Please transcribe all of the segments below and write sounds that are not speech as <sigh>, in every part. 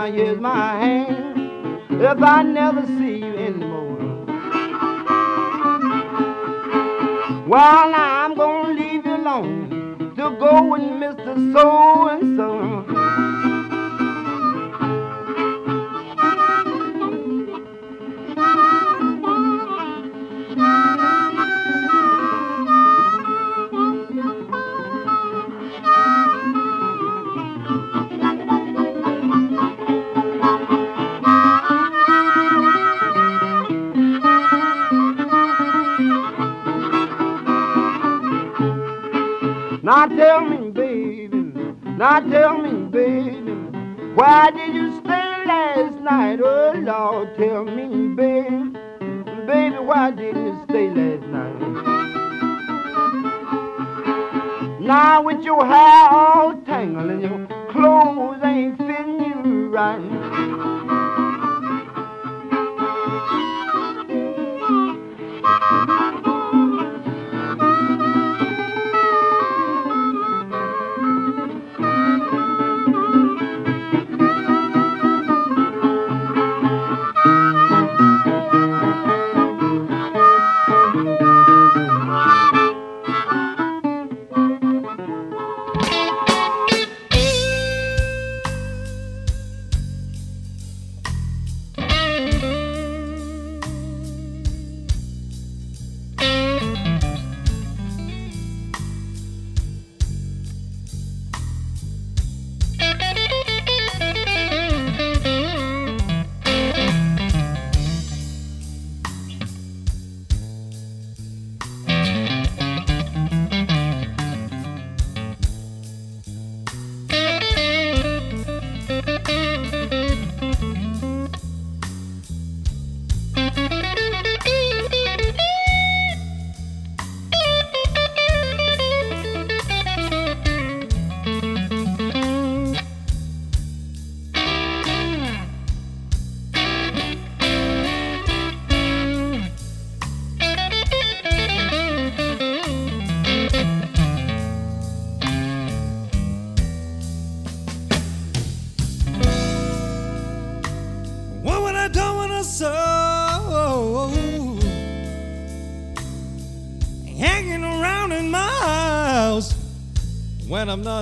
I use my hand. If I never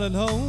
الهوى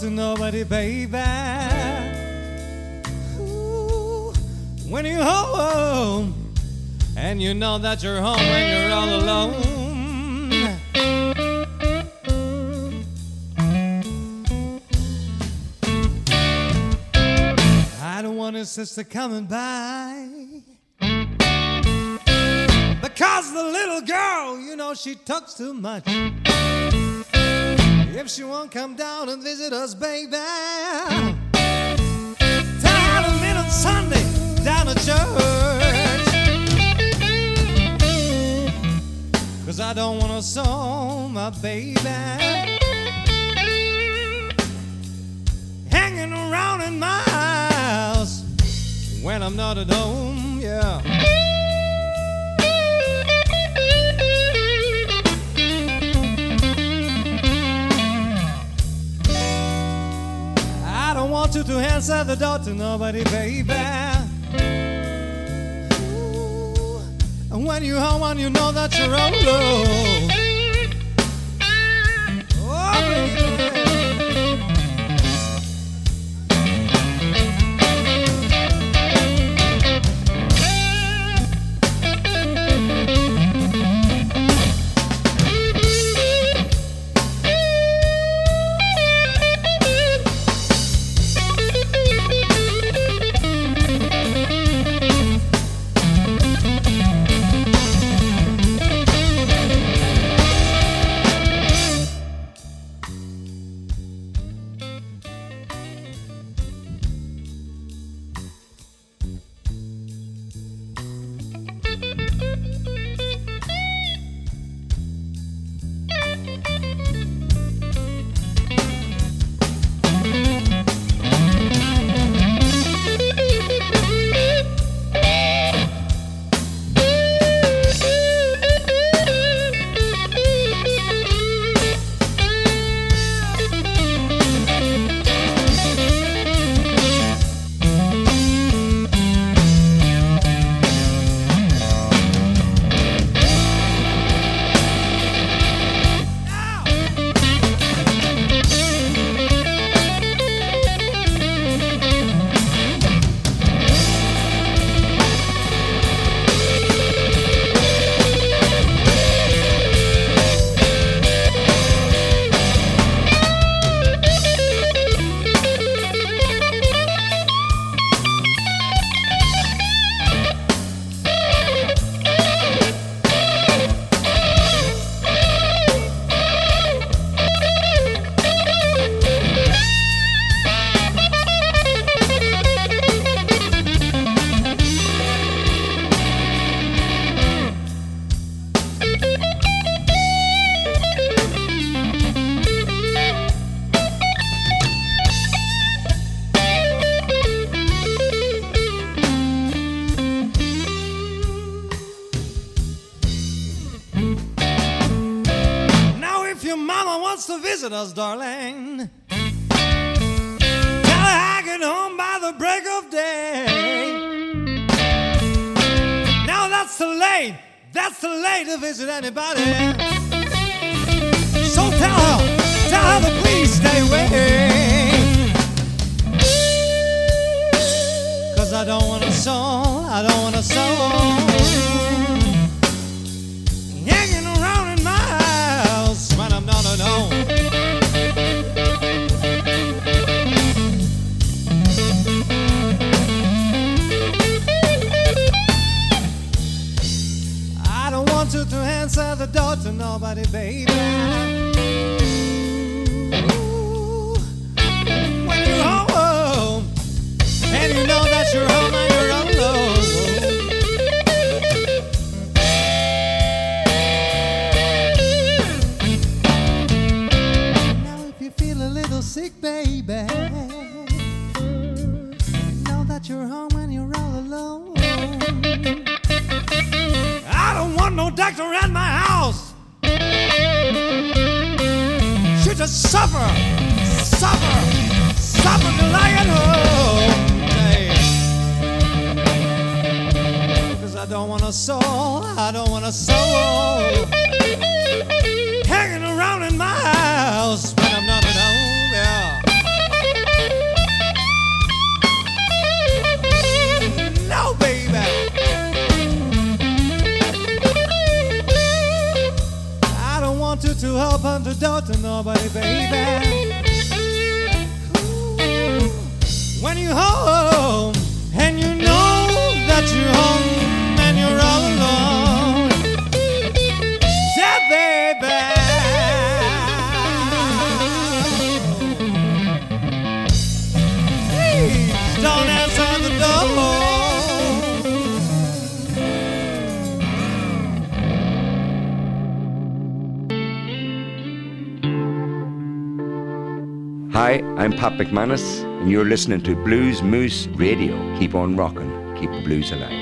to nobody, baby. Ooh, when you're home, and you know that you're home when you're all alone. I don't want a sister coming by. Because the little girl, you know, she talks too much. If she won't come down and visit us, baby. Tired of men on Sunday down at church. Cause I don't want to song my baby. Hanging around in my house when I'm not at home, yeah. want you to answer the door to nobody, baby. And when you're home and you know that you're alone. has done. Pat McManus, and you're listening to Blues Moose Radio. Keep on rocking, keep the blues alive.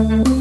In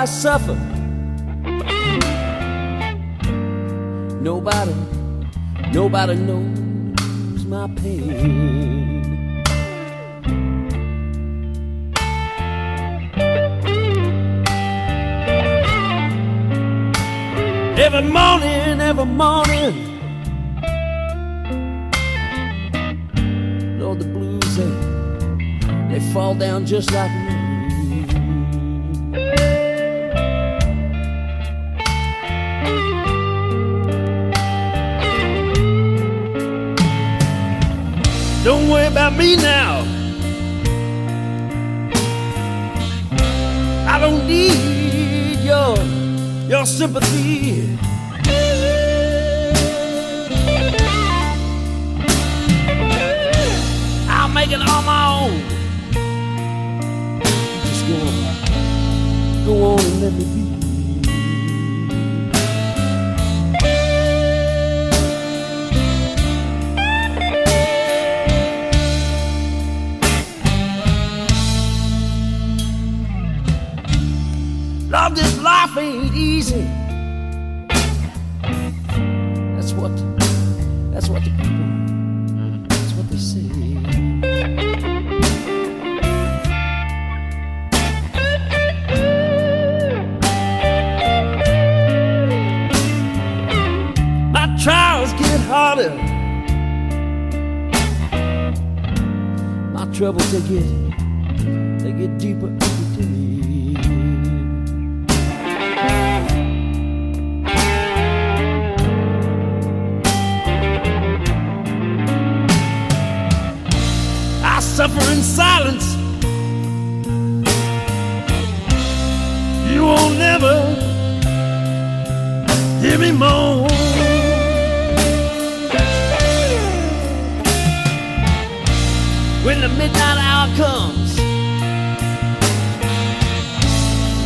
I suffer. Nobody, nobody knows my pain. Every morning, every morning, Lord, the blues they, they fall down just like me now. I don't need your your sympathy. Lord, this life ain't easy. That's what, that's what the people, that's what they say. My trials get harder. My troubles they get, they get deeper suffer in silence. You won't never hear me moan. When the midnight hour comes,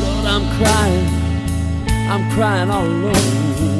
Lord, I'm crying. I'm crying all alone.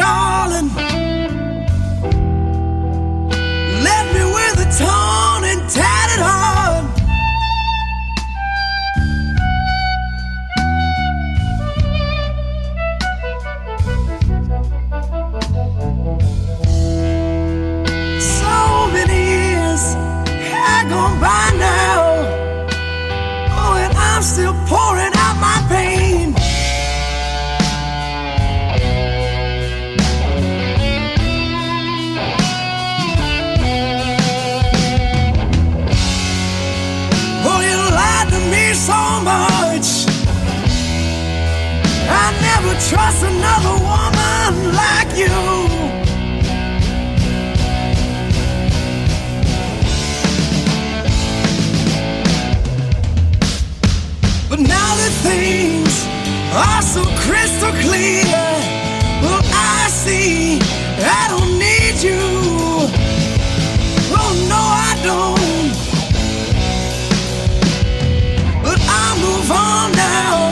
Torn trust another woman like you. But now that things are so crystal clear, well, I see I don't need you. Oh, no, I don't. But I move on now.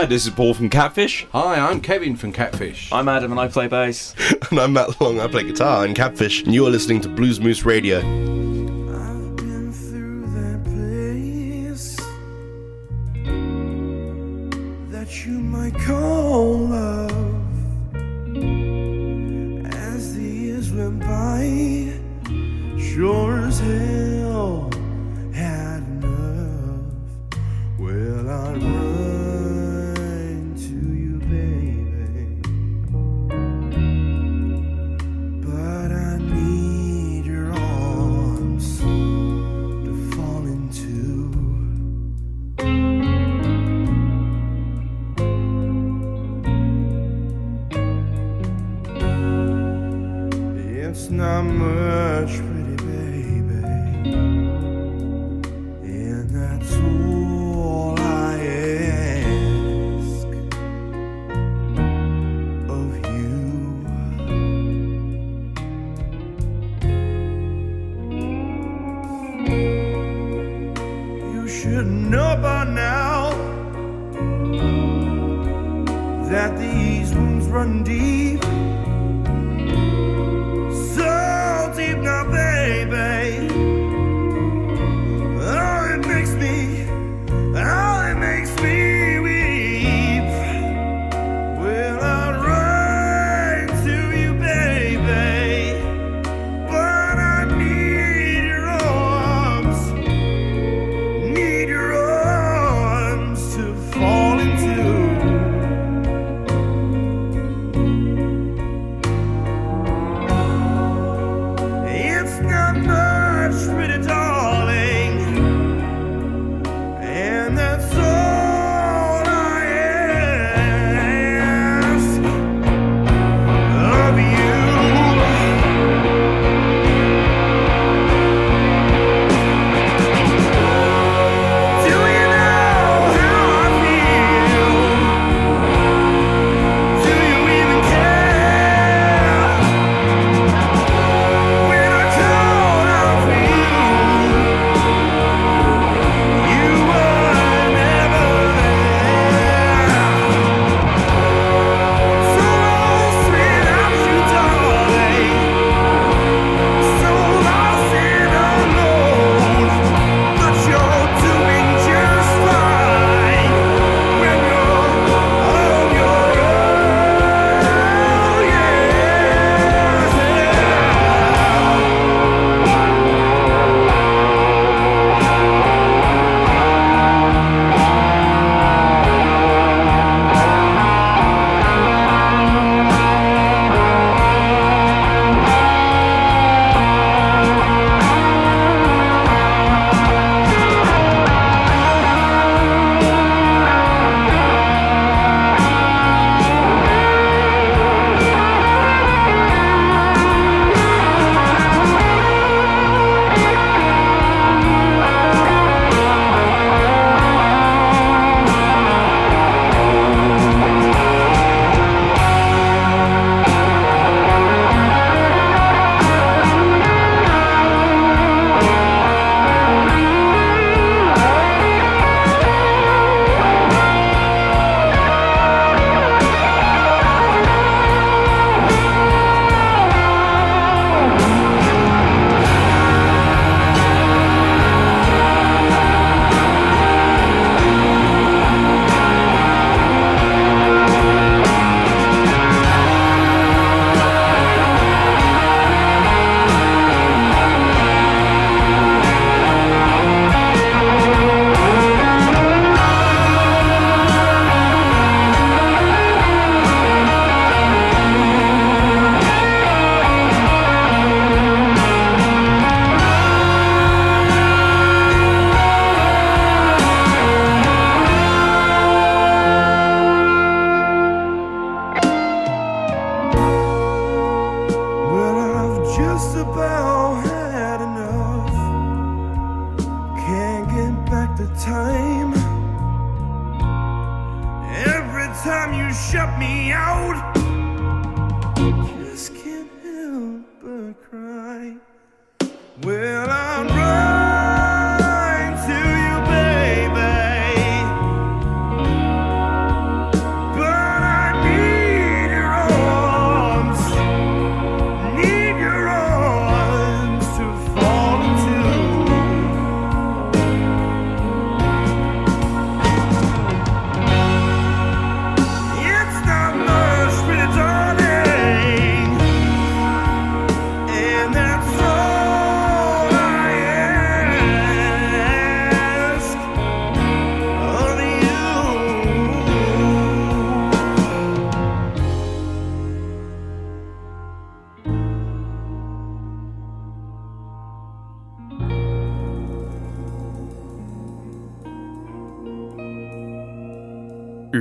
Hi, this is Paul from Catfish. Hi, I'm Kevin from Catfish. I'm Adam and I play bass. <laughs> and I'm Matt Long, I play guitar in Catfish, and you are listening to Blues Moose Radio.